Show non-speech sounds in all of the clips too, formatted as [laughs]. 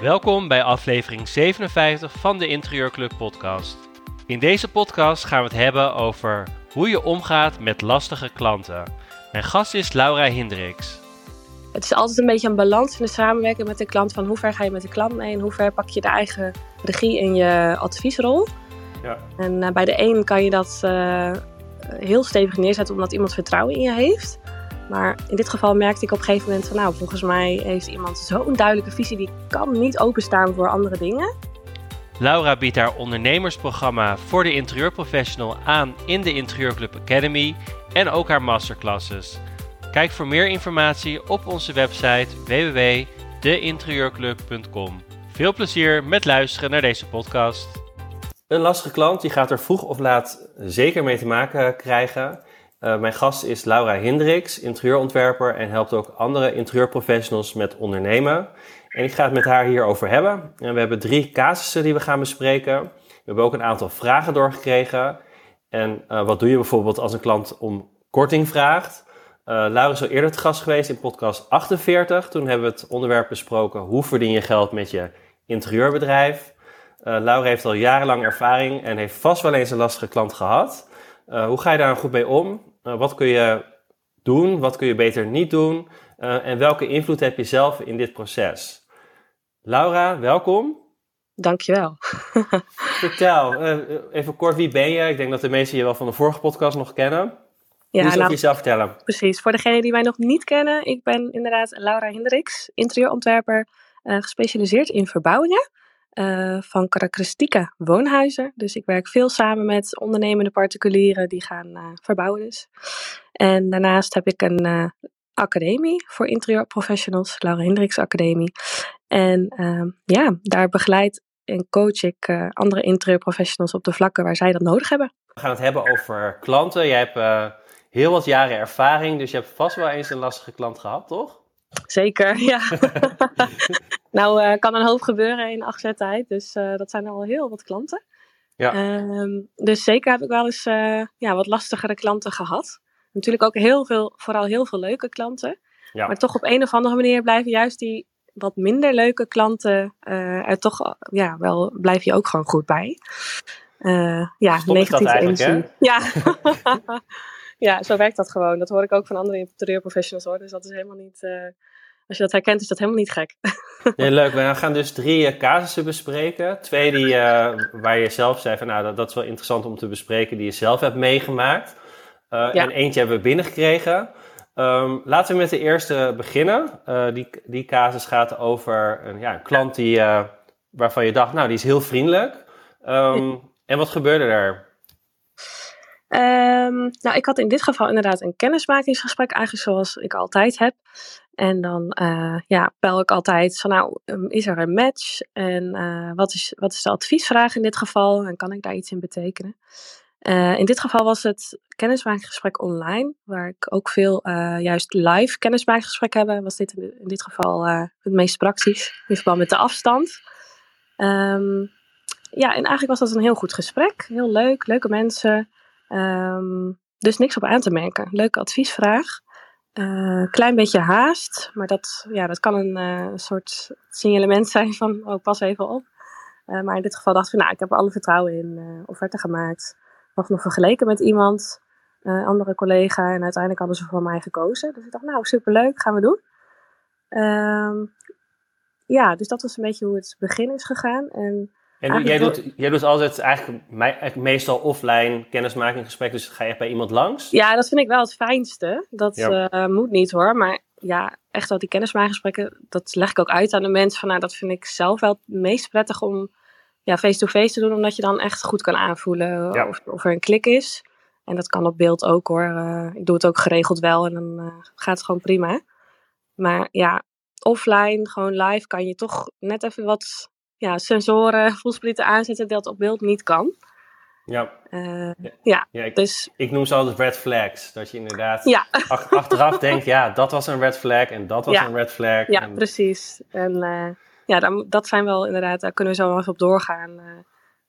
Welkom bij aflevering 57 van de Interieurclub podcast. In deze podcast gaan we het hebben over hoe je omgaat met lastige klanten. Mijn gast is Laura Hindricks. Het is altijd een beetje een balans in de samenwerking met de klant. Van hoe ver ga je met de klant mee en hoe ver pak je de eigen regie in je adviesrol. Ja. En uh, bij de een kan je dat uh, heel stevig neerzetten omdat iemand vertrouwen in je heeft. Maar in dit geval merkte ik op een gegeven moment van nou, volgens mij heeft iemand zo'n duidelijke visie, die kan niet openstaan voor andere dingen. Laura biedt haar ondernemersprogramma voor de interieurprofessional aan in de Interieurclub Academy en ook haar masterclasses. Kijk voor meer informatie op onze website www.deinterieurclub.com. Veel plezier met luisteren naar deze podcast. Een lastige klant die gaat er vroeg of laat zeker mee te maken krijgen. Uh, mijn gast is Laura Hindricks, interieurontwerper en helpt ook andere interieurprofessionals met ondernemen. En ik ga het met haar hierover hebben. En we hebben drie casussen die we gaan bespreken. We hebben ook een aantal vragen doorgekregen. En uh, wat doe je bijvoorbeeld als een klant om korting vraagt? Uh, Laura is al eerder te gast geweest in podcast 48. Toen hebben we het onderwerp besproken: hoe verdien je geld met je interieurbedrijf? Laura heeft al jarenlang ervaring en heeft vast wel eens een lastige klant gehad. hoe ga je daar goed mee om? Uh, wat kun je doen? Wat kun je beter niet doen? Uh, en welke invloed heb je zelf in dit proces? Laura, welkom. Dankjewel. [laughs] Vertel, uh, even kort, wie ben je? Ik denk dat de meesten je wel van de vorige podcast nog kennen. Ja, zou nou, jezelf vertellen? Precies, voor degenen die mij nog niet kennen, ik ben inderdaad Laura Hendricks, interieurontwerper, gespecialiseerd in verbouwingen. Uh, van karakteristieke woonhuizen. Dus ik werk veel samen met ondernemende particulieren die gaan uh, verbouwen dus. En daarnaast heb ik een uh, academie voor interieurprofessionals, Laura Hendricks Academie. En ehm, ja, daar begeleid en coach ik andere interieurprofessionals op de vlakken waar zij dat nodig hebben. We gaan het hebben over klanten. Jij hebt heel wat jaren ervaring, dus je hebt vast wel eens een lastige klant gehad, toch? Zeker, ja. [laughs] nou, uh, kan een hoop gebeuren in acht jaar tijd. Dus uh, dat zijn al heel wat klanten. Ja. Um, dus zeker heb ik wel eens uh, ja, wat lastigere klanten gehad. Natuurlijk ook heel veel, vooral heel veel leuke klanten. Ja. Maar toch op een of andere manier blijven juist die wat minder leuke klanten er toch, ja, wel blijf je ook gewoon goed bij. ja, negatieve energie. Ja. [laughs] ja, zo werkt dat gewoon. Dat hoor ik ook van andere interieurprofessionals hoor. Dus dat is helemaal niet. Als je dat herkent, is dat helemaal niet gek. [laughs] nee, leuk. We gaan dus drie uh, casussen bespreken. Twee die, uh, waar je zelf zei van nou, dat, dat, is wel interessant om te bespreken, die je zelf hebt meegemaakt. Ja. En eentje hebben we binnengekregen. Um, laten we met de eerste beginnen. die, die casus gaat over een, ja, een klant die, waarvan je dacht, nou, die is heel vriendelijk. Um, en wat gebeurde er? Um, nou, ik had in dit geval inderdaad een kennismakingsgesprek, eigenlijk zoals ik altijd heb. En dan uh, ja, bel ik altijd van nou, ehm, is er een match? En uh, wat, is, wat is de adviesvraag in dit geval? En kan ik daar iets in betekenen? Uh, in dit geval was het kennismakingsgesprek online, waar ik ook veel juist live kennismakingsgesprek hebben. Was dit in, dit geval het meest praktisch, in verband met de afstand. Um, ja, en eigenlijk was dat een heel goed gesprek. Heel leuk, leuke mensen. Um, dus niks op aan te merken. Leuke adviesvraag. Uh, klein beetje haast, maar dat, ja, dat kan een uh, soort signalement zijn van, oh, pas even op. Uh, maar in dit geval dacht ik, nou, ik heb er alle vertrouwen in, offerte gemaakt. Of nog vergeleken met iemand, andere collega, en uiteindelijk hadden ze voor mij gekozen. Dus ik dacht, nou, superleuk, gaan we doen. Um, ja, dus dat was een beetje hoe het begin is gegaan. En en jij doet, jij doet altijd eigenlijk, meestal offline kennismakinggesprek, dus ga je bij iemand langs? Ja, dat vind ik wel het fijnste. Dat uh, moet niet hoor, maar ja, echt wel die kennismakinggesprekken, dat leg ik ook uit aan de mensen. Van, nou, dat vind ik zelf wel het meest prettig om ja, face-to-face te doen, omdat je dan echt goed kan aanvoelen of, of, er een klik is. En dat kan op beeld ook hoor. Uh, ik doe het ook geregeld wel en dan uh, gaat het gewoon prima. Maar ja, offline, gewoon live, kan je toch net even wat ja, sensoren, [laughs] voelsprieten aanzetten dat op beeld niet kan. Ja. Uh, ja, ja, ik, dus... ik noem ze altijd red flags. Dat je inderdaad ja. [laughs] achteraf [laughs] denkt, ja, dat was een red flag en dat was een red flag. Ja, precies. En uh, ja, dan, dat zijn wel inderdaad, daar kunnen we zo wel even op doorgaan. Uh,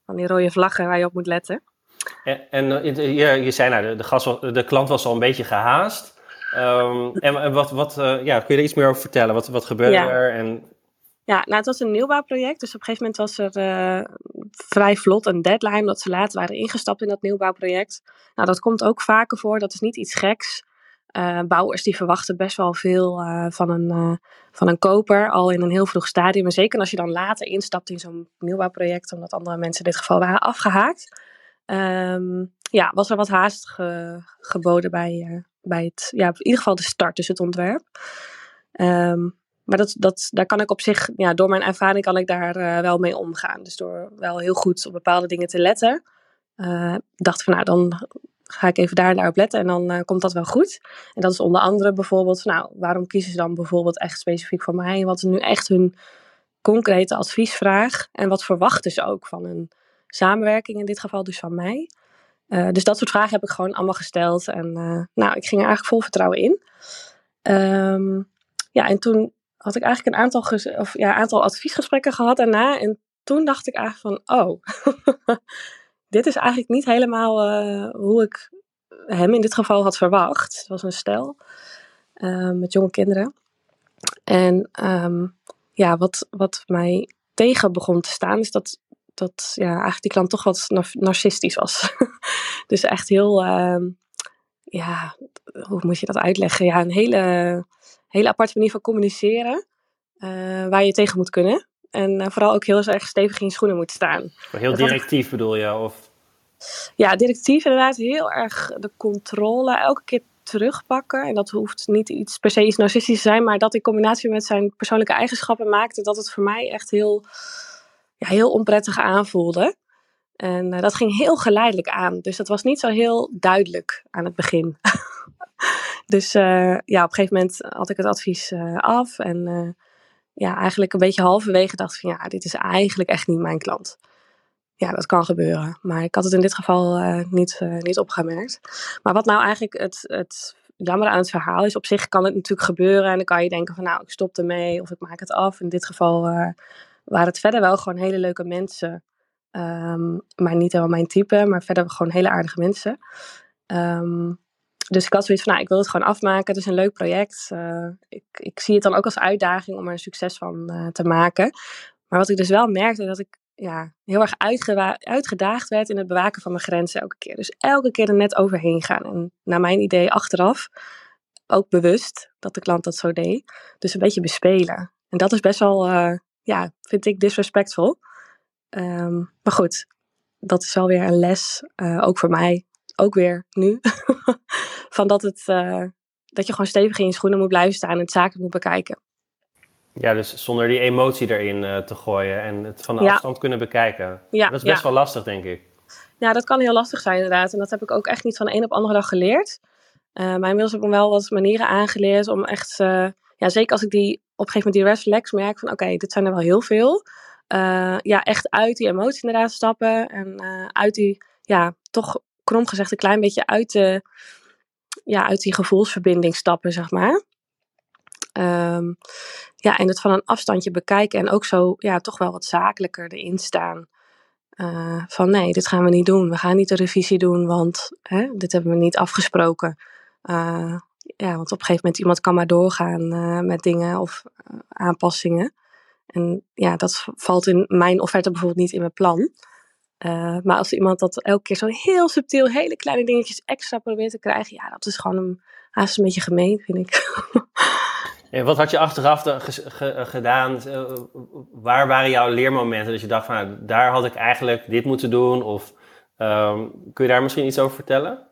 van die rode vlaggen waar je op moet letten. En, en je, je zei, nou, de, de, gast, de klant was al een beetje gehaast. Um, en, en wat, wat ja, kun je er iets meer over vertellen? Wat, wat gebeurde er? En Ja, nou, het was een nieuwbouwproject. Dus op een gegeven moment was er uh, vrij vlot een deadline, omdat ze later waren ingestapt in dat nieuwbouwproject. Nou, dat komt ook vaker voor. Dat is niet iets geks. Uh, bouwers die verwachten best wel veel uh, van, een, van een koper al in een heel vroeg stadium. En zeker als je dan later instapt in zo'n nieuwbouwproject, omdat andere mensen in dit geval waren afgehaakt. Um, ja, was er wat haast ge, geboden bij, bij het, ja, in ieder geval de start, dus het ontwerp. Um, maar dat, dat, daar kan ik op zich, ja, door mijn ervaring kan ik daar uh, wel mee omgaan. Dus door wel heel goed op bepaalde dingen te letten. Uh, dacht van nou, dan ga ik even daar naar op letten en dan uh, komt dat wel goed. En dat is onder andere bijvoorbeeld, nou, waarom kiezen ze dan bijvoorbeeld echt specifiek voor mij? Wat is nu echt hun concrete adviesvraag? En wat verwachten ze ook van een samenwerking, in dit geval dus van mij? dus dat soort vragen heb ik gewoon allemaal gesteld. En nou, ik ging er eigenlijk vol vertrouwen in. Um, ja, en toen had ik eigenlijk een aantal, of, ja, aantal adviesgesprekken gehad daarna. En toen dacht ik eigenlijk van, oh, [laughs] dit is eigenlijk niet helemaal uh, hoe ik hem in dit geval had verwacht. Het was een stel uh, met jonge kinderen. En um, ja, wat, wat mij tegen begon te staan, is dat, dat ja, eigenlijk die klant toch wat narcistisch was. [laughs] dus echt heel, uh, ja, hoe moet je dat uitleggen? Ja, een hele hele aparte manier van communiceren. Uh, waar je tegen moet kunnen. En uh, vooral ook heel erg stevig in je schoenen moet staan. heel directief bedoel je? Of? Ja, directief inderdaad. Heel erg de controle elke keer terugpakken. En dat hoeft niet iets per se iets narcistisch te zijn. Maar dat in combinatie met zijn persoonlijke eigenschappen maakte dat het voor mij echt heel, ja, heel onprettig aanvoelde. En uh, dat ging heel geleidelijk aan. Dus dat was niet zo heel duidelijk aan het begin. [laughs] Dus uh, ja, op een gegeven moment had ik het advies uh, af. En uh, ja, eigenlijk een beetje halverwege dacht van ja, dit is eigenlijk echt niet mijn klant. Ja, dat kan gebeuren. Maar ik had het in dit geval niet, niet opgemerkt. Maar wat nou eigenlijk het, het jammer aan het verhaal is, op zich kan het natuurlijk gebeuren. En dan kan je denken van nou, ik stop ermee of ik maak het af. In dit geval waren het verder wel gewoon hele leuke mensen. Um, maar niet helemaal mijn type, maar verder gewoon hele aardige mensen. Um, dus ik had zoiets van, nou, ik wil het gewoon afmaken. Het is een leuk project. Uh, ik, ik zie het dan ook als uitdaging om er een succes van uh, te maken. Maar wat ik dus wel merkte, dat ik ja, heel erg uitgedaagd werd in het bewaken van mijn grenzen elke keer. Dus elke keer er net overheen gaan. En naar mijn idee achteraf ook bewust dat de klant dat zo deed. Dus een beetje bespelen. En dat is best wel, uh, ja, vind ik disrespectvol. Um, maar goed, dat is wel weer een les, ook voor mij, ook weer nu, [laughs] van dat, het, uh, dat je gewoon stevig in je schoenen moet blijven staan en het zaken moet bekijken. Ja, dus zonder die emotie erin uh, te gooien en het van de ja. afstand kunnen bekijken. Ja, dat is best ja. wel lastig, denk ik. Ja, dat kan heel lastig zijn inderdaad. En dat heb ik ook echt niet van de een op de andere dag geleerd. Uh, maar inmiddels heb ik wel wat manieren aangeleerd om echt... ja, zeker als ik die op een gegeven moment die red flags merk van... Oké, dit zijn er wel heel veel. ja, echt uit die emotie inderdaad stappen. En uit die, ja, toch krom gezegd een klein beetje uit, de, ja, uit die gevoelsverbinding stappen, zeg maar. Um, ja, en het van een afstandje bekijken en ook zo, ja, toch wel wat zakelijker erin staan. Uh, van nee, dit gaan we niet doen. We gaan niet de revisie doen, want hè, dit hebben we niet afgesproken. Uh, ja, want op een gegeven moment iemand kan maar doorgaan uh, met dingen of aanpassingen. En ja, dat valt in mijn offerte bijvoorbeeld niet in mijn plan. Uh, maar als iemand dat elke keer zo heel subtiel, hele kleine dingetjes extra probeert te krijgen, ja, dat is gewoon een, haast een beetje gemeen, vind ik. [laughs] En wat had je achteraf gedaan? Uh, waar waren jouw leermomenten? Dat je dacht van, nou, daar had ik eigenlijk dit moeten doen? Of um, kun je daar misschien iets over vertellen?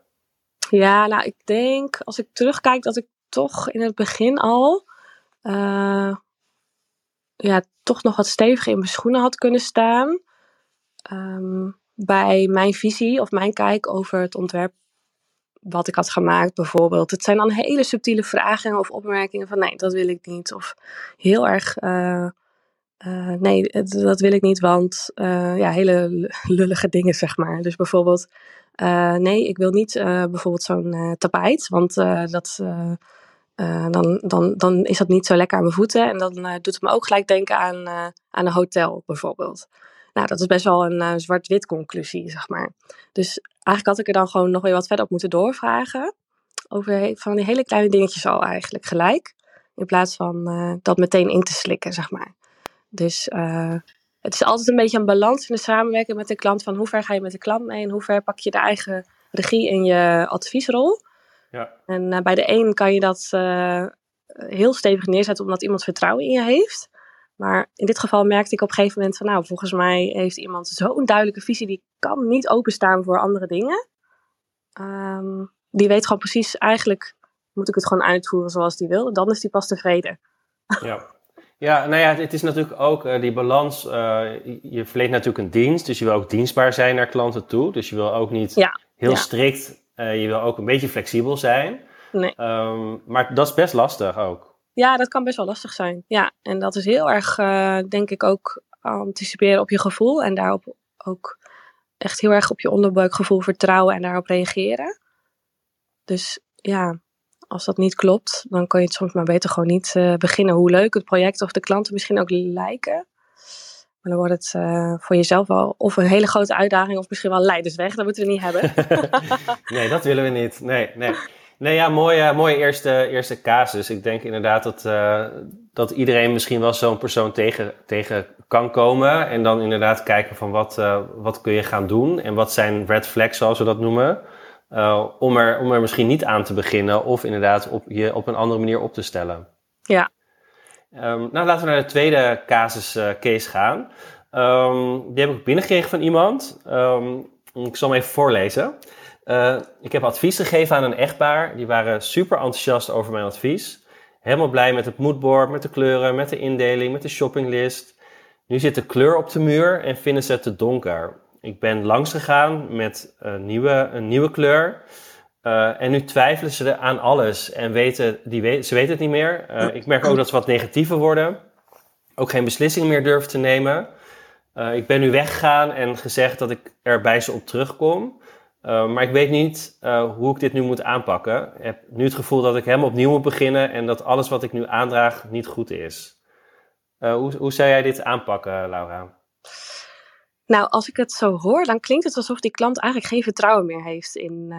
Ja, nou, ik denk als ik terugkijk dat ik toch in het begin al uh, ja, toch nog wat steviger in mijn schoenen had kunnen staan. Um, bij mijn visie of mijn kijk over het ontwerp wat ik had gemaakt bijvoorbeeld. Het zijn dan hele subtiele vragen of opmerkingen van nee, dat wil ik niet. Of heel erg, uh, uh, nee, dat wil ik niet, want uh, ja, hele lullige dingen zeg maar. Dus bijvoorbeeld, nee, ik wil niet bijvoorbeeld zo'n tapijt, want dat... dan, dan, dan is dat niet zo lekker aan mijn voeten. En dan doet het me ook gelijk denken aan, aan een hotel bijvoorbeeld. Nou, dat is best wel een uh, zwart-wit conclusie, zeg maar. Dus eigenlijk had ik er dan gewoon nog weer wat verder op moeten doorvragen. Over van die hele kleine dingetjes al eigenlijk gelijk. In plaats van uh, dat meteen in te slikken, zeg maar. Dus het is altijd een beetje een balans in de samenwerking met de klant. Van hoe ver ga je met de klant mee en hoe ver pak je de eigen regie in je adviesrol. Ja. En bij de een kan je dat heel stevig neerzetten omdat iemand vertrouwen in je heeft. Maar in dit geval merkte ik op een gegeven moment van, nou, volgens mij heeft iemand zo'n duidelijke visie, die kan niet openstaan voor andere dingen. Ehm, die weet gewoon precies, eigenlijk moet ik het gewoon uitvoeren zoals die wil. Dan is die pas tevreden. Ja. Ja, nou ja, het is natuurlijk ook uh, die balans. Uh, je verleent natuurlijk een dienst, dus je wil ook dienstbaar zijn naar klanten toe. Dus je wil ook niet heel strikt, uh, je wil ook een beetje flexibel zijn. Nee. Um, maar dat is best lastig ook. Ja, dat kan best wel lastig zijn. Ja, en dat is heel erg, uh, denk ik, ook anticiperen op je gevoel. En daarop ook echt heel erg op je onderbuikgevoel vertrouwen en daarop reageren. Dus ja, als dat niet klopt, dan kan je het soms maar beter gewoon niet uh, beginnen. Hoe leuk het project of de klanten misschien ook lijken. Maar dan wordt het uh, voor jezelf wel of een hele grote uitdaging of misschien wel leidersweg. Dat moeten we niet hebben. [laughs] [laughs] nee, dat willen we niet. Nee, nee. Nee, ja, mooie, mooie eerste, eerste casus. Ik denk inderdaad dat, uh, dat iedereen misschien wel zo'n persoon tegen, tegen kan komen. En dan inderdaad kijken van wat, uh, wat kun je gaan doen en wat zijn red flags, zoals we dat noemen. Uh, om, er, om er misschien niet aan te beginnen of inderdaad op, je op een andere manier op te stellen. Ja. Um, nou, laten we naar de tweede casus case gaan. Um, die heb ik binnengekregen van iemand. Um, ik zal hem even voorlezen. Uh, ik heb advies gegeven aan een echtpaar. Die waren super enthousiast over mijn advies. Helemaal blij met het moodboard, met de kleuren, met de indeling, met de shoppinglist. Nu zit de kleur op de muur en vinden ze het te donker. Ik ben langs gegaan met een nieuwe, een nieuwe kleur. Uh, en nu twijfelen ze aan alles en weten, die ze weten het niet meer. Uh, ik merk ook dat ze wat negatiever worden. Ook geen beslissing meer durven te nemen. Ik ben nu weggegaan en gezegd dat ik er bij ze op terugkom. Uh, maar ik weet niet uh, hoe ik dit nu moet aanpakken. Ik heb nu het gevoel dat ik helemaal opnieuw moet beginnen en dat alles wat ik nu aandraag niet goed is. Uh, hoe, hoe zou jij dit aanpakken, Laura? Nou, als ik het zo hoor, dan klinkt het alsof die klant eigenlijk geen vertrouwen meer heeft in,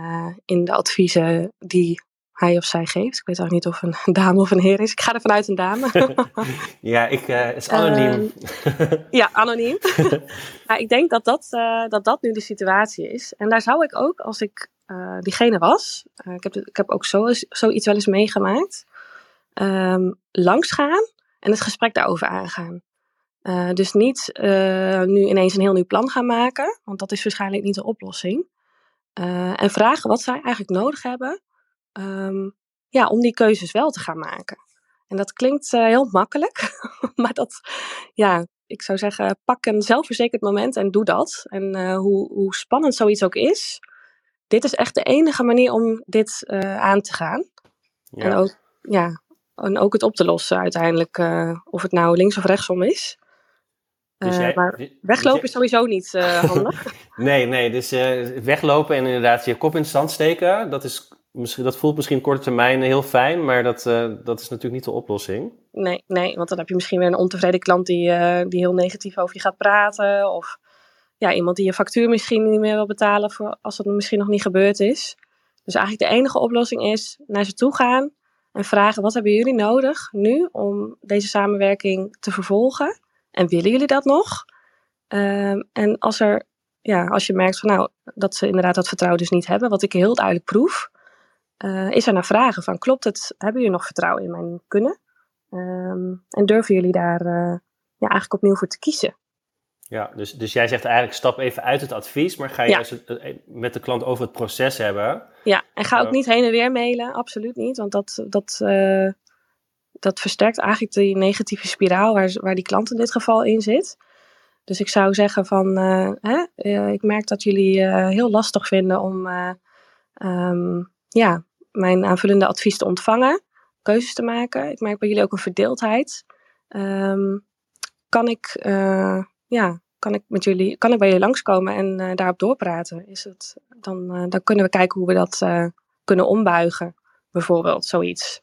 in de adviezen die hij of zij geeft. Ik weet eigenlijk niet of een [laughs] dame of een heer is. Ik ga er vanuit een dame. [laughs] ja, ik, uh, is anoniem. Uh, ja, anoniem. [laughs] ja, ik denk dat dat, uh, dat dat nu de situatie is. En daar zou ik ook, als ik diegene was, ik, heb, ik heb ook zo, zoiets wel eens meegemaakt, um, langs gaan en het gesprek daarover aangaan. dus niet nu ineens een heel nieuw plan gaan maken, want dat is waarschijnlijk niet de oplossing. en vragen wat zij eigenlijk nodig hebben um, ja, om die keuzes wel te gaan maken. En dat klinkt uh, heel makkelijk, [laughs] maar dat, ja, ik zou zeggen, pak een zelfverzekerd moment en doe dat. En uh, hoe, hoe spannend zoiets ook is, dit is echt de enige manier om dit uh, aan te gaan. Ja. En, ook, ja, en ook het op te lossen uiteindelijk, of het nou links of rechtsom is. Dus jij, maar weglopen is sowieso niet handig. [laughs] nee, nee, dus weglopen en inderdaad je kop in het zand steken, dat is misschien, dat voelt misschien korte termijn heel fijn, maar dat, uh, dat is natuurlijk niet de oplossing. Nee, nee, want dan heb je misschien weer een ontevreden klant die, uh, die heel negatief over je gaat praten. Of ja, iemand die je factuur misschien niet meer wil betalen voor, als dat misschien nog niet gebeurd is. Dus eigenlijk de enige oplossing is naar ze toe gaan en vragen: wat hebben jullie nodig nu om deze samenwerking te vervolgen? En willen jullie dat nog? Uh, en als, er, ja, als je merkt van nou, dat ze inderdaad dat vertrouwen dus niet hebben, wat ik heel duidelijk proef, uh, is er naar vragen van klopt het, hebben jullie nog vertrouwen in mijn kunnen? Um, en durven jullie daar uh, ja, eigenlijk opnieuw voor te kiezen? Ja, dus, dus jij zegt eigenlijk stap even uit het advies, maar ga je ja. Eh, met de klant over het proces hebben. Ja, en ga ook niet heen en weer mailen, absoluut niet. Want dat, dat, uh, dat versterkt eigenlijk die negatieve spiraal waar, waar die klant in dit geval in zit. Dus ik zou zeggen van, uh, hè, ik merk dat jullie heel lastig vinden om um, ja, mijn aanvullende advies te ontvangen, keuzes te maken. Ik merk bij jullie ook een verdeeldheid. Um, kan ik, uh, ja, kan ik met jullie, kan ik bij jullie langskomen en uh, daarop doorpraten? Is het, dan, uh, dan kunnen we kijken hoe we dat kunnen ombuigen, bijvoorbeeld, zoiets.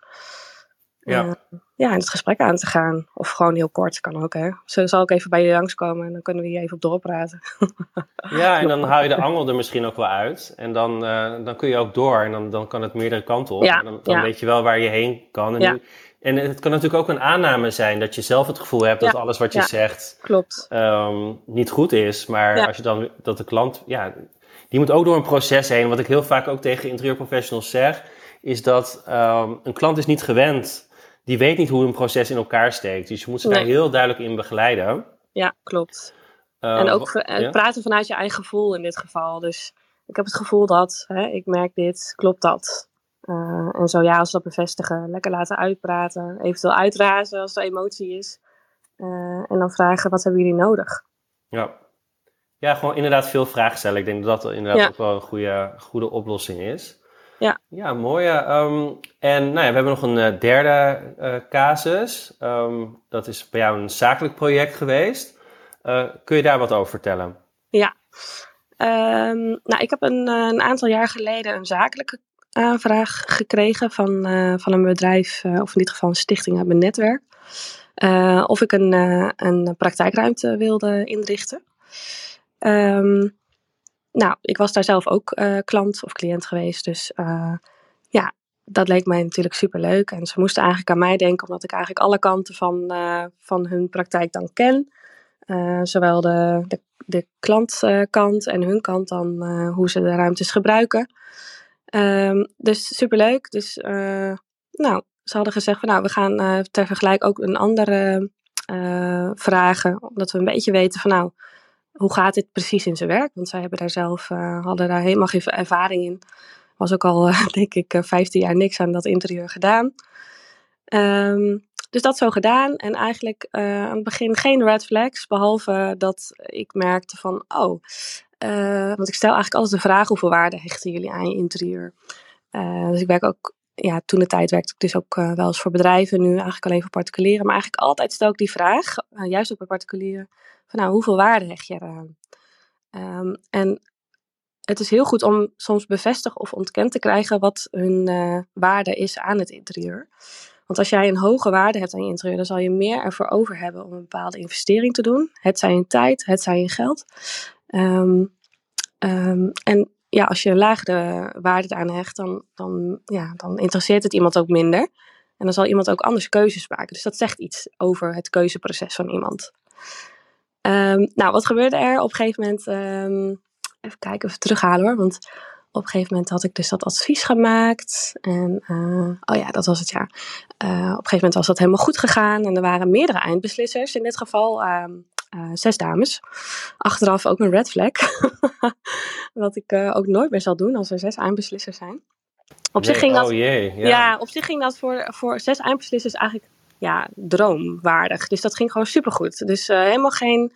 Ja. Uh, ja, in het gesprek aan te gaan. Of gewoon heel kort, kan ook hè. Zo zal ik even bij je langskomen en dan kunnen we hier even op doorpraten. [laughs] ja, en dan haal je de angel er misschien ook wel uit. En dan, uh, dan kun je ook door en dan, dan kan het meerdere kanten op. Ja, en dan, dan weet je wel waar je heen kan. En, nu, en het kan natuurlijk ook een aanname zijn dat je zelf het gevoel hebt dat alles wat je zegt klopt. Um, niet goed is. Maar als je dan dat de klant, ja, die moet ook door een proces heen. Wat ik heel vaak ook tegen interieurprofessionals zeg, is dat um, een klant is niet gewend die weet niet hoe een proces in elkaar steekt. Dus je moet ze daar heel duidelijk in begeleiden. Ja, klopt. Uh, en ook praten vanuit je eigen gevoel in dit geval. Dus ik heb het gevoel dat, hè, ik merk dit, klopt dat? Uh, en zo ja, als dat bevestigen, lekker laten uitpraten, eventueel uitrazen als er emotie is. Uh, en dan vragen, wat hebben jullie nodig? Ja. ja, gewoon inderdaad veel vragen stellen. Ik denk dat dat inderdaad ja. ook wel een goede, goede oplossing is. Ja, ja mooi. Um, en nou ja, we hebben nog een uh, derde uh, casus. Um, dat is bij jou een zakelijk project geweest. Uh, kun je daar wat over vertellen? Ja, um, nou, ik heb een, een, aantal jaar geleden een zakelijke aanvraag gekregen van, van een bedrijf, of in dit geval een stichting uit mijn netwerk. of ik een, een praktijkruimte wilde inrichten. Um, nou, ik was daar zelf ook uh, klant of cliënt geweest. Dus uh, ja, dat leek mij natuurlijk super leuk. En ze moesten eigenlijk aan mij denken, omdat ik eigenlijk alle kanten van, uh, van hun praktijk dan ken. zowel de, de, de klantkant en hun kant dan hoe ze de ruimtes gebruiken. Um, dus superleuk. Dus nou, ze hadden gezegd van nou, we gaan ter vergelijk ook een andere vragen. Omdat we een beetje weten van nou hoe gaat dit precies in zijn werk? Want zij hebben daar zelf, uh, hadden daar helemaal geen ervaring in. Was ook al, uh, [laughs] denk ik, 15 jaar niks aan dat interieur gedaan. Um, dus dat zo gedaan. En eigenlijk uh, aan het begin geen red flags. Behalve dat ik merkte van, oh, want ik stel eigenlijk altijd de vraag, hoeveel waarde hechten jullie aan je interieur? dus ik werk ook ja, toen de tijd werkte ik dus ook uh, wel eens voor bedrijven, nu eigenlijk alleen voor particulieren. Maar eigenlijk altijd stel ik die vraag, uh, juist ook bij particulieren, van nou, hoeveel waarde hecht je eraan? Um, en het is heel goed om soms bevestigd of ontkend te krijgen wat hun uh, waarde is aan het interieur. Want als jij een hoge waarde hebt aan je interieur, dan zal je meer ervoor over hebben om een bepaalde investering te doen. Het zij in tijd, het zij in geld. Um, um, en ja, als je een lagere waarde aan hecht, dan, dan, ja, dan interesseert het iemand ook minder. En dan zal iemand ook anders keuzes maken. Dus dat zegt iets over het keuzeproces van iemand. Um, nou, wat gebeurde er? Op een gegeven moment, um, even kijken, even terughalen hoor. Want op een gegeven moment had ik dus dat advies gemaakt. En, uh, oh ja, dat was het jaar. Uh, op een gegeven moment was dat helemaal goed gegaan. En er waren meerdere eindbeslissers. In dit geval um, uh, zes dames. Achteraf ook een red flag. [laughs] Wat ik uh, ook nooit meer zal doen als er zes eindbeslissers zijn. Op nee, zich ging dat, oh jee, ja. ja. op zich ging dat voor, voor zes eindbeslissers eigenlijk ja, droomwaardig. Dus dat ging gewoon supergoed. Dus uh, helemaal geen,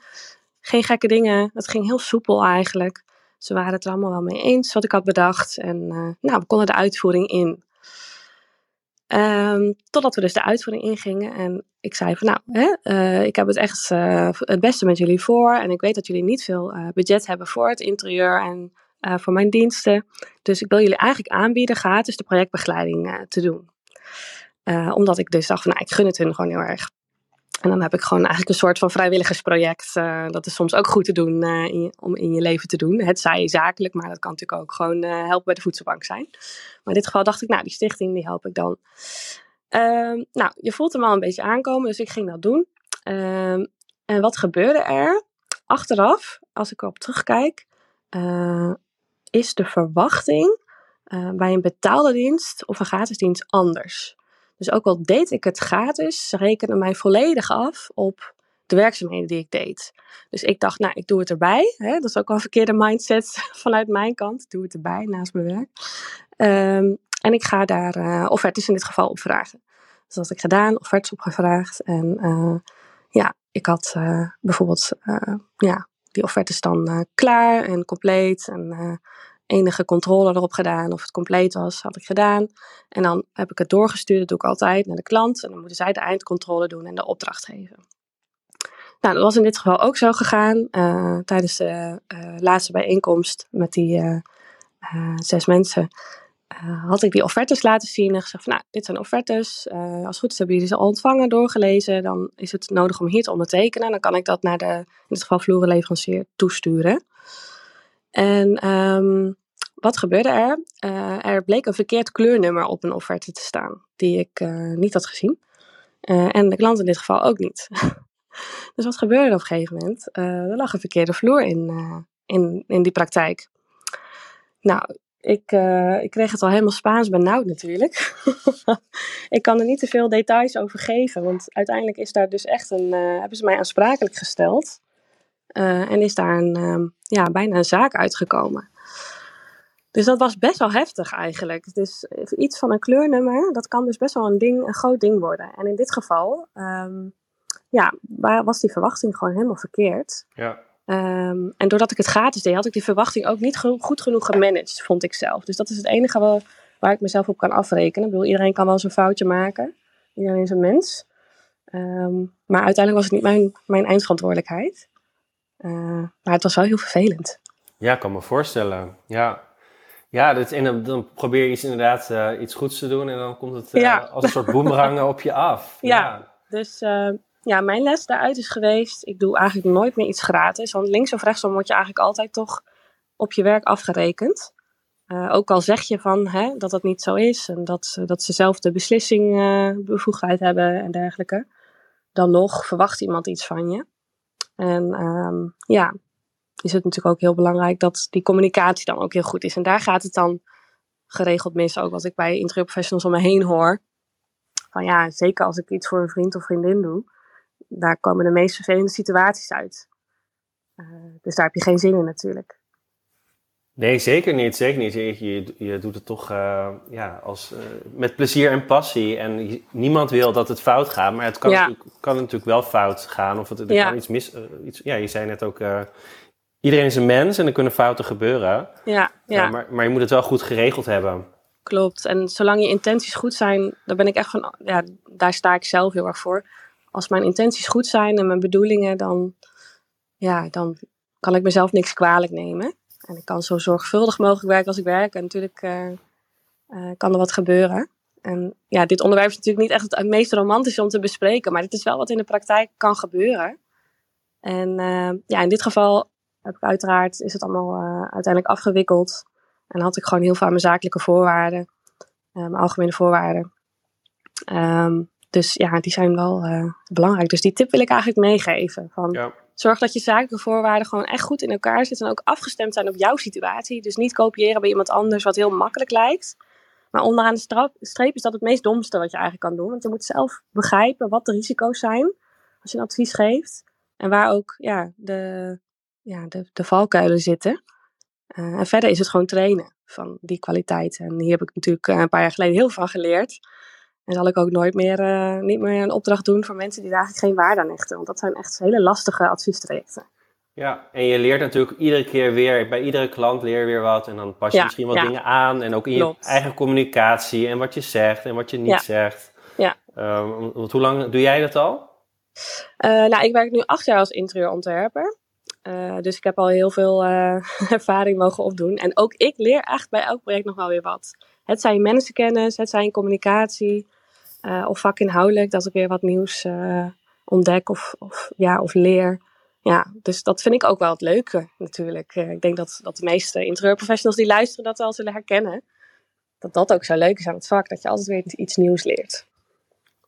geen gekke dingen. Het ging heel soepel eigenlijk. Ze waren het er allemaal wel mee eens wat ik had bedacht. En nou, we konden de uitvoering in. Um, totdat we dus de uitvoering ingingen. En ik zei van nou, hè, uh, ik heb het echt uh, het beste met jullie voor. En ik weet dat jullie niet veel uh, budget hebben voor het interieur en voor mijn diensten. Dus ik wil jullie eigenlijk aanbieden gratis de projectbegeleiding te doen. omdat ik dus dacht van nou, ik gun het hun gewoon heel erg. En dan heb ik gewoon eigenlijk een soort van vrijwilligersproject. Dat is soms ook goed te doen om in je leven te doen. Het zij zakelijk, maar dat kan natuurlijk ook gewoon helpen bij de voedselbank zijn. Maar in dit geval dacht ik, nou, die stichting die help ik dan. Ehm, nou, je voelt hem al een beetje aankomen, dus ik ging dat doen. Ehm, en wat gebeurde er? Achteraf, als ik erop terugkijk, is de verwachting bij een betaalde dienst of een gratis dienst anders. Dus ook al deed ik het gratis, ze rekenen mij volledig af op de werkzaamheden die ik deed. Dus ik dacht, nou, ik doe het erbij. Hè? Dat is ook wel een verkeerde mindset [laughs] vanuit mijn kant. Ik doe het erbij naast mijn werk. Um, en ik ga daar uh, offertes in dit geval op vragen. Dus dat had ik gedaan, offertes opgevraagd. En uh, ja, ik had uh, bijvoorbeeld ja, die offertes dan klaar en compleet. En enige controle erop gedaan of het compleet was, had ik gedaan. En dan heb ik het doorgestuurd, dat doe ik altijd, naar de klant. En dan moeten zij de eindcontrole doen en de opdracht geven. Nou, dat was in dit geval ook zo gegaan. Tijdens de laatste bijeenkomst met die zes mensen had ik die offertes laten zien en gezegd van nou, dit zijn offertes. als het goed is hebben jullie ze al ontvangen, doorgelezen. Dan is het nodig om hier te ondertekenen. Dan kan ik dat naar de, in dit geval vloerenleverancier, toesturen. En ehm, wat gebeurde er? er bleek een verkeerd kleurnummer op een offerte te staan, die ik niet had gezien. en de klant in dit geval ook niet. [laughs] dus wat gebeurde er op een gegeven moment? er lag een verkeerde vloer in, in, in die praktijk. Nou, ik, uh, ik kreeg het al helemaal Spaans benauwd natuurlijk. [laughs] ik kan er niet te veel details over geven, want uiteindelijk is daar dus echt een, uh, hebben ze mij aansprakelijk gesteld. Uh, en is daar een, ehm, ja, bijna een zaak uitgekomen. Dus dat was best wel heftig eigenlijk. Dus iets van een kleurnummer, dat kan dus best wel een, ding, een groot ding worden. En in dit geval, um, ja, was die verwachting gewoon helemaal verkeerd. Ja. Ehm, en doordat ik het gratis deed, had ik die verwachting ook niet goed genoeg gemanaged, vond ik zelf. Dus dat is het enige waar, waar ik mezelf op kan afrekenen. Ik bedoel, iedereen kan wel eens een foutje maken. Iedereen is een mens. Ehm, maar uiteindelijk was het niet mijn, mijn eindverantwoordelijkheid. Uh, maar het was wel heel vervelend. Ja, ik kan me voorstellen. Ja, ja dat, en dan, probeer je iets, inderdaad uh, iets goeds te doen en dan komt het uh, als een soort boemerang [laughs] op je af. Ja, ja. dus ja, mijn les daaruit is geweest, ik doe eigenlijk nooit meer iets gratis. Want links of rechtsom word je eigenlijk altijd toch op je werk afgerekend. Uh, ook al zeg je van, hè, dat dat niet zo is en dat, dat ze zelf de beslissingbevoegdheid uh, hebben en dergelijke. Dan nog verwacht iemand iets van je. En um, ja, is het natuurlijk ook heel belangrijk dat die communicatie dan ook heel goed is. En daar gaat het dan geregeld mis. Ook wat ik bij interieurprofessionals om me heen hoor. Van ja, zeker als ik iets voor een vriend of vriendin doe daar komen de meest vervelende situaties uit. Uh, dus daar heb je geen zin in natuurlijk. Nee, zeker niet. Zeker niet. Je, je, je doet het toch uh, ja, als, uh, met plezier en passie. En je, niemand wil dat het fout gaat, maar het kan, ja. natuurlijk, kan natuurlijk wel fout gaan. Of het, er ja. kan iets mis. iets, ja, je zei net ook. iedereen is een mens en er kunnen fouten gebeuren. Ja, ja. maar, maar je moet het wel goed geregeld hebben. Klopt. En zolang je intenties goed zijn, daar ben ik echt van. Ja, daar sta ik zelf heel erg voor als mijn intenties goed zijn en mijn bedoelingen, dan, ja, dan kan ik mezelf niks kwalijk nemen. En ik kan zo zorgvuldig mogelijk werken als ik werk. En natuurlijk uh, uh, kan er wat gebeuren. En ja, dit onderwerp is natuurlijk niet echt het meest romantische om te bespreken, maar het is wel wat in de praktijk kan gebeuren. En uh, ja, in dit geval heb ik uiteraard, is het allemaal uiteindelijk afgewikkeld. En had ik gewoon heel veel aan mijn zakelijke voorwaarden, mijn algemene voorwaarden. Um, dus ja, die zijn wel uh, belangrijk. Dus die tip wil ik eigenlijk meegeven. Van, ja. Zorg dat je zakelijke voorwaarden gewoon echt goed in elkaar zitten. En ook afgestemd zijn op jouw situatie. Dus niet kopiëren bij iemand anders wat heel makkelijk lijkt. Maar onderaan de streep is dat het meest domste wat je eigenlijk kan doen. Want je moet zelf begrijpen wat de risico's zijn als je een advies geeft. En waar ook ja, de, ja, de, de valkuilen zitten. Uh, en verder is het gewoon trainen van die kwaliteit. En hier heb ik natuurlijk eh, een paar jaar geleden heel veel van geleerd. En zal ik ook nooit meer, uh, niet meer een opdracht doen voor mensen die daar eigenlijk geen waarde aan hechten. Want dat zijn echt hele lastige adviestrajecten. Ja, en je leert natuurlijk iedere keer weer, bij iedere klant leer je weer wat. En dan pas je ja, misschien wat ja. dingen aan. En ook in Klopt. je eigen communicatie en wat je zegt en wat je niet Ja. zegt. Ja. Ehm, want hoe lang doe jij dat al? Eh, nou, ik werk nu acht jaar als interieurontwerper. Eh, dus ik heb al heel veel eh, [laughs] ervaring mogen opdoen. En ook ik leer echt bij elk project nog wel weer wat. Het zijn mensenkennis, het zijn communicatie eh, of vakinhoudelijk, dat ik weer wat nieuws eh, ontdek of, of, ja, of leer. Ja, dus dat vind ik ook wel het leuke natuurlijk. Eh, ik denk dat, dat de meeste interieurprofessionals die luisteren dat wel zullen herkennen. Dat dat ook zo leuk is aan het vak, dat je altijd weer iets nieuws leert.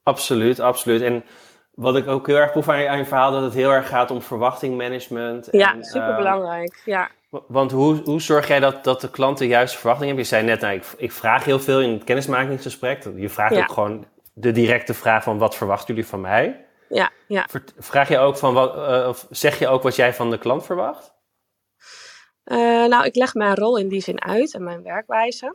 Absoluut, absoluut. En wat ik ook heel erg proef aan je, aan je verhaal, dat het heel erg gaat om verwachtingmanagement. Ja, superbelangrijk. ja. Want hoe, hoe zorg jij dat, dat de klant de juiste verwachting heeft? Je zei net, nou, ik, ik vraag heel veel in het kennismakingsgesprek. Je vraagt Ja. ook gewoon de directe vraag van wat verwachten jullie van mij? Ja, ja. Vraag je ook van wat, eh, of zeg je ook wat jij van de klant verwacht? Eh, nou, ik leg mijn rol in die zin uit en mijn werkwijze.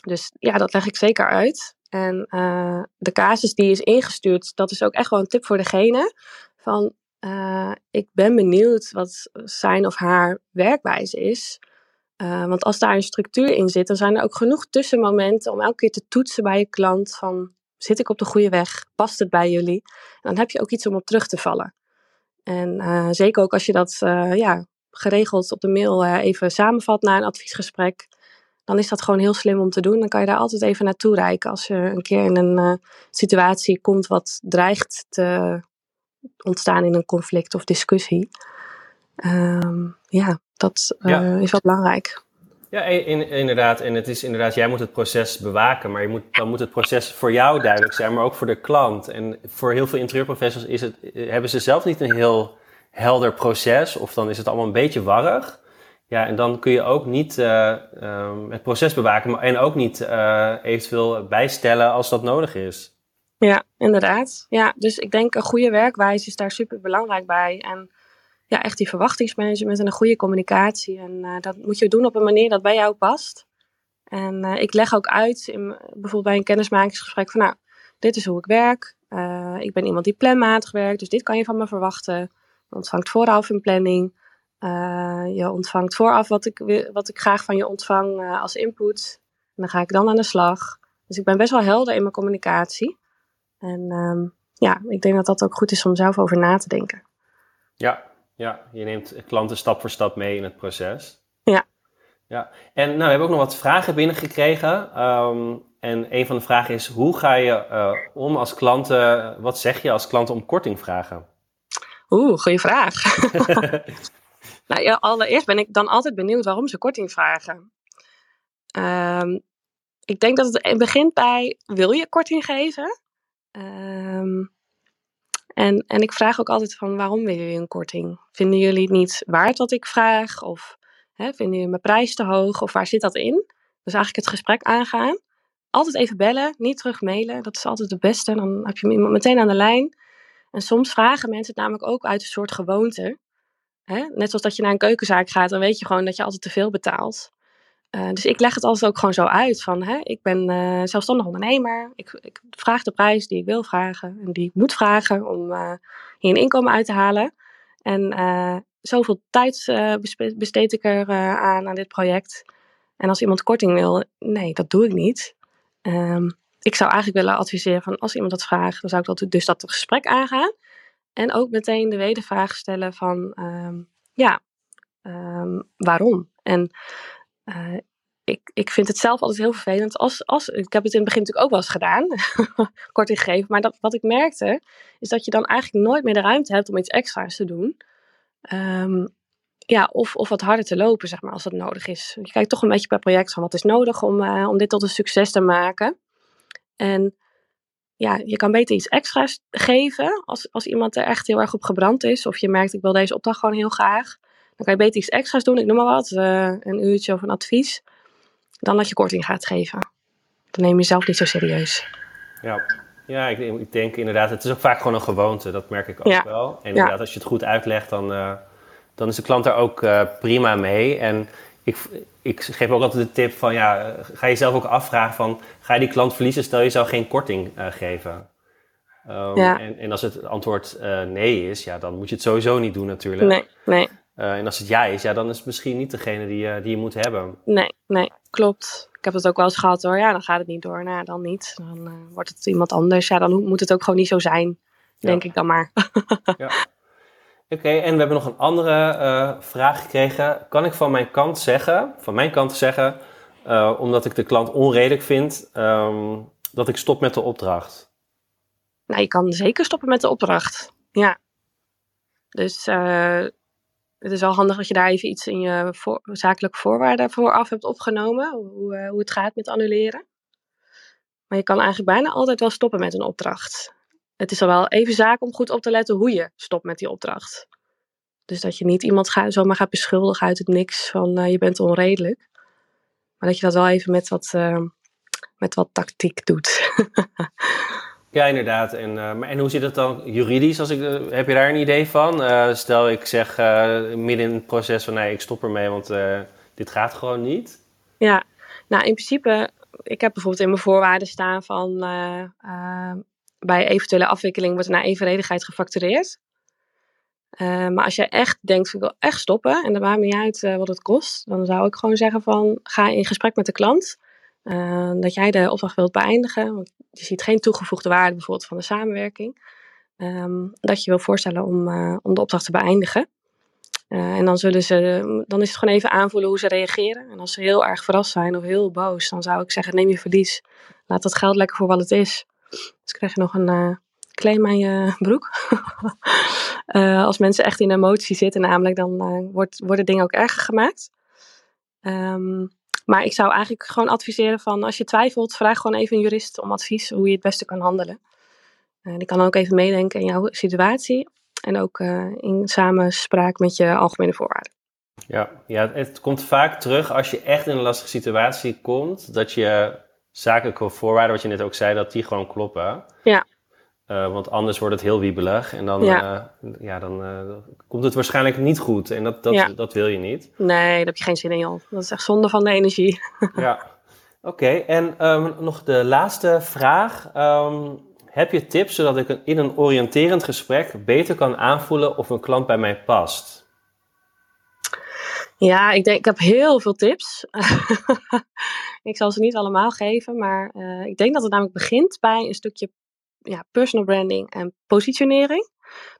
Dus ja, dat leg ik zeker uit. En eh, de casus die is ingestuurd, dat is ook echt wel een tip voor degene. Van, eh, ik ben benieuwd wat zijn of haar werkwijze is. Eh, want als daar een structuur in zit, dan zijn er ook genoeg tussenmomenten om elke keer te toetsen bij je klant. Van, zit ik op de goede weg? Past het bij jullie? Dan heb je ook iets om op terug te vallen. En eh, zeker ook als je dat ja, geregeld op de mail even samenvat na een adviesgesprek, dan is dat gewoon heel slim om te doen. Dan kan je daar altijd even naartoe reiken als je een keer in een situatie komt wat dreigt te ontstaan in een conflict of discussie. Um, ja, dat uh, ja. is wel belangrijk. Ja, in, inderdaad. En het is inderdaad, jij moet het proces bewaken, maar je moet, dan moet het proces voor jou duidelijk zijn, maar ook voor de klant. En voor heel veel interieurprofessionals is het, hebben ze zelf niet een heel helder proces, of dan is het allemaal een beetje warrig. Ja, en dan kun je ook niet uh, um, het proces bewaken maar, en ook niet uh, eventueel bijstellen als dat nodig is. Ja, inderdaad. Ja, dus ik denk een goede werkwijze is daar super belangrijk bij. En ja, echt die verwachtingsmanagement en een goede communicatie. En uh, dat moet je doen op een manier dat bij jou past. En ik leg ook uit, in, bijvoorbeeld bij een kennismakingsgesprek, van nou, dit is hoe ik werk. ik ben iemand die planmatig werkt, dus dit kan je van me verwachten. Je ontvangt vooraf een planning. Je ontvangt vooraf wat ik, wat ik graag van je ontvang als input. En dan ga ik dan aan de slag. Dus ik ben best wel helder in mijn communicatie. En um, ja, ik denk dat dat ook goed is om zelf over na te denken. Ja, ja je neemt klanten stap voor stap mee in het proces. Ja. ja. En nou, we hebben ook nog wat vragen binnengekregen. Um, en een van de vragen is, hoe ga je uh, om als klanten, wat zeg je als klanten om korting vragen? Oeh, goede vraag. [laughs] Nou ja, allereerst ben ik dan altijd benieuwd waarom ze korting vragen. Um, ik denk dat het begint bij, wil je korting geven? Um, en, en ik vraag ook altijd van, waarom willen jullie een korting? Vinden jullie het niet waard wat ik vraag? Of hè, vinden jullie mijn prijs te hoog? Of waar zit dat in? Dus eigenlijk het gesprek aangaan. Altijd even bellen, niet terug mailen. Dat is altijd het beste. Dan heb je iemand meteen aan de lijn. En soms vragen mensen het namelijk ook uit een soort gewoonte. Hè? Net zoals dat je naar een keukenzaak gaat, dan weet je gewoon dat je altijd te veel betaalt. Uh, dus ik leg het altijd ook gewoon zo uit van, hè, ik ben uh, zelfstandig ondernemer. Ik, ik, vraag de prijs die ik wil vragen en die ik moet vragen om uh, hier een inkomen uit te halen. En zoveel tijd besteed ik er aan, aan dit project. En als iemand korting wil, nee, dat doe ik niet. Um, ik zou eigenlijk willen adviseren van, als iemand dat vraagt, dan zou ik dat, dus dat gesprek aangaan. En ook meteen de wedervraag stellen van, um, ja, um, waarom? En uh, ik, ik vind het zelf altijd heel vervelend als, als ik heb het in het begin natuurlijk ook wel eens gedaan, [laughs] kort gegeven, maar dat, wat ik merkte, is dat je dan eigenlijk nooit meer de ruimte hebt om iets extra's te doen. Um, ja, of, of wat harder te lopen, zeg maar, als dat nodig is. Je kijkt toch een beetje per project van wat is nodig om, uh, om dit tot een succes te maken. En ja, je kan beter iets extra's geven als, als iemand er echt heel erg op gebrand is. Of je merkt, ik wil deze opdracht gewoon heel graag. Dan kan je beter iets extra's doen, ik noem maar wat, uh, een uurtje of een advies. Dan dat je korting gaat geven. Dan neem je jezelf niet zo serieus. Ja, ja ik, ik, denk inderdaad, het is ook vaak gewoon een gewoonte. Dat merk ik ook wel. En inderdaad, als je het goed uitlegt, dan, uh, dan is de klant er ook uh, prima mee. En ik, ik geef ook altijd de tip van ja, ga jezelf ook afvragen van ga je die klant verliezen stel je zou geen korting uh, geven. Um, ja. en, en, als het antwoord uh, nee is, ja, dan moet je het sowieso niet doen natuurlijk. Nee, nee. Uh, en als het ja is, ja, dan is het misschien niet degene die, die je moet hebben. Nee, nee, klopt. Ik heb het ook wel eens gehad hoor. Ja, dan gaat het niet door. Nou, dan niet. Dan wordt het iemand anders. Ja, dan moet het ook gewoon niet zo zijn. Denk ik dan maar. [laughs] ja. Oké, en we hebben nog een andere uh, vraag gekregen. Kan ik van mijn kant zeggen, van mijn kant zeggen, uh, omdat ik de klant onredelijk vind, um, dat ik stop met de opdracht? Nou, je kan zeker stoppen met de opdracht. Ja. Dus uh, het is wel handig dat je daar even iets in je zakelijke voorwaarden vooraf hebt opgenomen. Hoe, hoe het gaat met annuleren. Maar je kan eigenlijk bijna altijd wel stoppen met een opdracht het is al wel even zaak om goed op te letten hoe je stopt met die opdracht. Dus dat je niet iemand ga, zomaar gaat beschuldigen uit het niks van uh, je bent onredelijk. Maar dat je dat wel even met wat, uh, met wat tactiek doet. [laughs] ja, inderdaad. En, uh, maar, en hoe zit het dan juridisch? Als ik, heb je daar een idee van? stel ik zeg midden in het proces van nee, ik stop ermee, want dit gaat gewoon niet. Ja, nou in principe, ik heb bijvoorbeeld in mijn voorwaarden staan van bij eventuele afwikkeling wordt er naar evenredigheid gefactureerd. Maar als je echt denkt, ik wil echt stoppen en dat maakt niet uit wat het kost, dan zou ik gewoon zeggen van ga in gesprek met de klant. Uh, dat jij de opdracht wilt beëindigen, want je ziet geen toegevoegde waarde bijvoorbeeld van de samenwerking. Um, dat je wil voorstellen om, om de opdracht te beëindigen. en dan, zullen ze, dan is het gewoon even aanvoelen hoe ze reageren. En als ze heel erg verrast zijn of heel boos, dan zou ik zeggen: neem je verlies. Laat dat geld lekker voor wat het is. Dus krijg je nog een uh, claim aan je broek. [laughs] als mensen echt in emotie zitten, namelijk, dan wordt, worden dingen ook erger gemaakt. Um, maar ik zou eigenlijk gewoon adviseren van als je twijfelt, vraag gewoon even een jurist om advies hoe je het beste kan handelen. Uh, die kan ook even meedenken in jouw situatie en ook uh, in samenspraak met je algemene voorwaarden. Ja, ja, het komt vaak terug als je echt in een lastige situatie komt, dat je zakelijke voorwaarden, wat je net ook zei, dat die gewoon kloppen. Ja. Uh, want anders wordt het heel wiebelig en dan, ja. Uh, ja, dan uh, komt het waarschijnlijk niet goed. En dat, dat, ja. dat wil je niet. Nee, daar heb je geen zin in, joh. Dat is echt zonde van de energie. [laughs] ja, oké. Okay. En um, nog de laatste vraag. Um, heb je tips zodat ik in een oriënterend gesprek beter kan aanvoelen of een klant bij mij past? Ja, ik denk, ik heb heel veel tips. [laughs] ik zal ze niet allemaal geven, maar ik denk dat het namelijk begint bij een stukje ja, personal branding en positionering.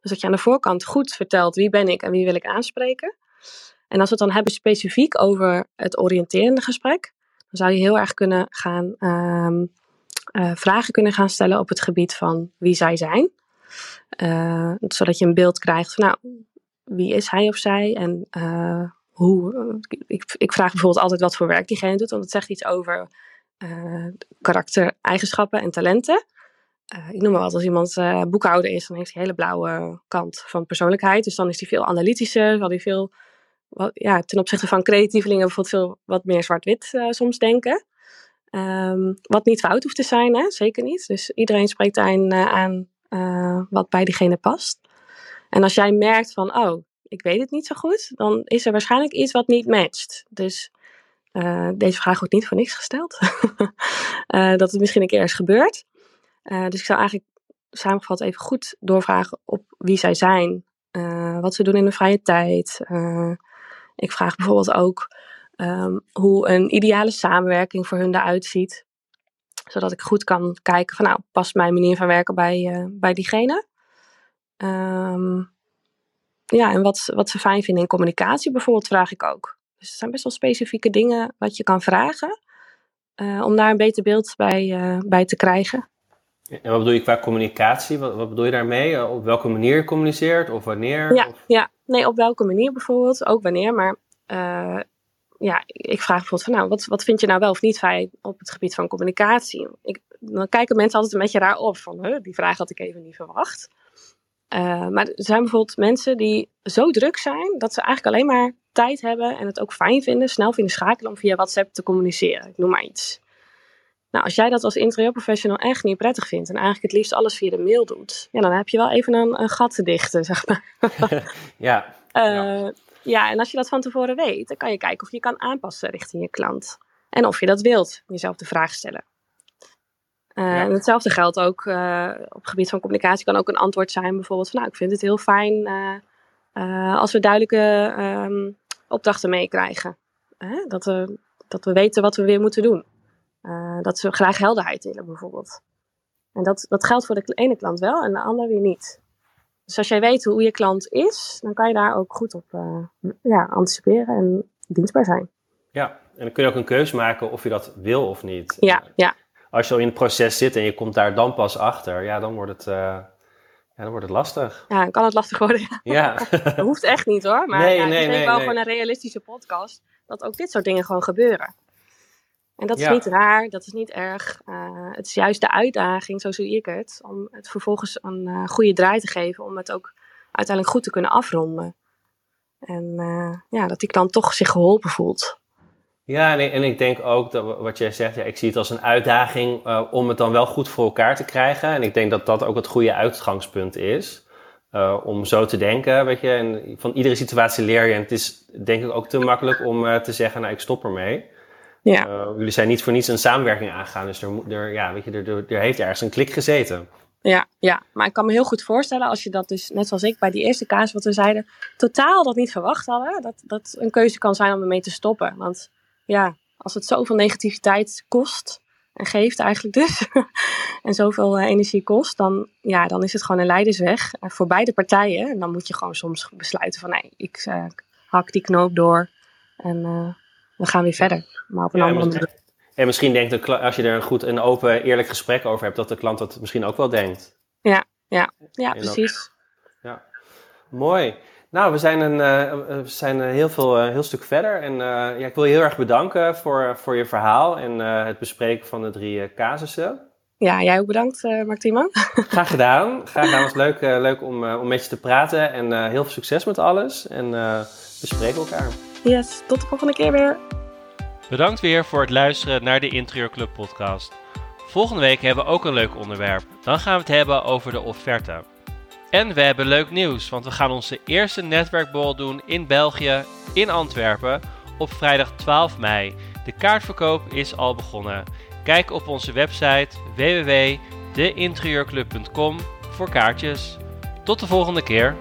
Dus dat je aan de voorkant goed vertelt wie ben ik en wie wil ik aanspreken. En als we het dan hebben specifiek over het oriënterende gesprek, dan zou je heel erg kunnen gaan um, uh, vragen kunnen gaan stellen op het gebied van wie zij zijn. Uh, zodat je een beeld krijgt van nou, wie is hij of zij en uh, hoe. Ik, ik vraag bijvoorbeeld altijd wat voor werk diegene doet, want het zegt iets over karaktereigenschappen en talenten. Uh, ik noem maar wat, als iemand uh, boekhouder is, dan heeft hij hele blauwe kant van persoonlijkheid. Dus dan is hij veel analytischer, zal hij veel, wat, ja, ten opzichte van creatievelingen bijvoorbeeld veel wat meer zwart-wit uh, soms denken. Um, wat niet fout hoeft te zijn, hè? zeker niet. Dus iedereen spreekt aan, aan wat bij diegene past. En als jij merkt van, oh, ik weet het niet zo goed, dan is er waarschijnlijk iets wat niet matcht. Dus deze vraag wordt niet voor niks gesteld. [laughs] dat het misschien een keer is gebeurd. Uh, dus ik zou eigenlijk samengevat even goed doorvragen op wie zij zijn, uh, wat ze doen in de vrije tijd. Uh, ik vraag bijvoorbeeld ook um, hoe een ideale samenwerking voor hun eruit ziet. Zodat ik goed kan kijken van nou, past mijn manier van werken bij, bij diegene? Um, ja, en wat, wat ze fijn vinden in communicatie bijvoorbeeld vraag ik ook. Dus het zijn best wel specifieke dingen wat je kan vragen. om daar een beter beeld bij, bij te krijgen. En wat bedoel je qua communicatie? Wat, wat, bedoel je daarmee? Eh, op welke manier je communiceert of wanneer? Ja, ja. nee, op welke manier bijvoorbeeld. Ook wanneer, maar uh, ja, ik vraag bijvoorbeeld van nou, wat, wat vind je nou wel of niet fijn op het gebied van communicatie? Ik, dan kijken mensen altijd een beetje raar op van, huh, die vraag had ik even niet verwacht. Uh, maar er zijn bijvoorbeeld mensen die zo druk zijn dat ze eigenlijk alleen maar tijd hebben en het ook fijn vinden, snel vinden schakelen om via WhatsApp te communiceren. Ik noem maar iets. Nou, als jij dat als interieurprofessional echt niet prettig vindt en eigenlijk het liefst alles via de mail doet, ja, dan heb je wel even een, een gat te dichten, zeg maar. [laughs] ja. Uh, ja. ja, en als je dat van tevoren weet, dan kan je kijken of je kan aanpassen richting je klant. En of je dat wilt, jezelf de vraag stellen. Uh, ja. En hetzelfde geldt ook uh, op het gebied van communicatie, kan ook een antwoord zijn, bijvoorbeeld van nou, ik vind het heel fijn als we duidelijke um, opdrachten meekrijgen. dat, we, dat we weten wat we weer moeten doen. Uh, dat ze graag helderheid willen, bijvoorbeeld. En dat, dat geldt voor de ene klant wel en de andere weer niet. Dus als jij weet hoe je klant is, dan kan je daar ook goed op uh, ja, anticiperen en dienstbaar zijn. Ja, en dan kun je ook een keuze maken of je dat wil of niet. Ja, ja. Als je al in het proces zit en je komt daar dan pas achter, ja, dan wordt het, uh, ja, dan wordt het lastig. Ja, dan kan het lastig worden. Ja. [laughs] dat hoeft echt niet hoor, maar nee, ja, nee, het is nee, wel gewoon een realistische podcast, dat ook dit soort dingen gewoon gebeuren. En dat is ja. niet raar, dat is niet erg. Uh, het is juist de uitdaging, zo zie ik het, om het vervolgens een uh, goede draai te geven, om het ook uiteindelijk goed te kunnen afronden. En uh, ja, dat die klant toch zich geholpen voelt. Ja, en ik, en ik denk ook dat wat jij zegt, ja, ik zie het als een uitdaging om het dan wel goed voor elkaar te krijgen. En ik denk dat dat ook het goede uitgangspunt is. om zo te denken, weet je, en van iedere situatie leer je. En het is denk ik ook te makkelijk om te zeggen, nou ik stop ermee. Ja. Uh, jullie zijn niet voor niets een samenwerking aangegaan, dus er, er, ja, weet je, er, er, er heeft ergens een klik gezeten. Ja, ja, maar ik kan me heel goed voorstellen als je dat dus, net zoals ik bij die eerste kaas wat we zeiden, totaal dat niet verwacht hadden, dat dat een keuze kan zijn om ermee te stoppen. Want ja, als het zoveel negativiteit kost en geeft eigenlijk dus, [laughs] en zoveel uh, energie kost, dan, ja, dan is het gewoon een leidersweg uh, voor beide partijen. En dan moet je gewoon soms besluiten van nee, ik uh, hak die knoop door en we gaan weer verder. Maar op een andere manier. En misschien denkt de als je er een goed en open, eerlijk gesprek over hebt, dat de klant dat misschien ook wel denkt. Ja, ja, ja precies. ja, mooi. Nou, we zijn een, we zijn heel, veel, heel stuk verder. En ja, ik wil je heel erg bedanken voor, voor je verhaal en het bespreken van de drie casussen. Ja, jij ook bedankt, uh, Martimo. [laughs] Graag gedaan. Graag gedaan. Het was leuk, leuk om, om met je te praten. En heel veel succes met alles. En we spreken elkaar. Yes, tot de volgende keer weer. Bedankt weer voor het luisteren naar de Interieurclub podcast. Volgende week hebben we ook een leuk onderwerp. Dan gaan we het hebben over de offerte. En we hebben leuk nieuws, want we gaan onze eerste netwerkbol doen in België, in Antwerpen, op vrijdag 12 mei. De kaartverkoop is al begonnen. Kijk op onze website www.deinterieurclub.com voor kaartjes. Tot de volgende keer.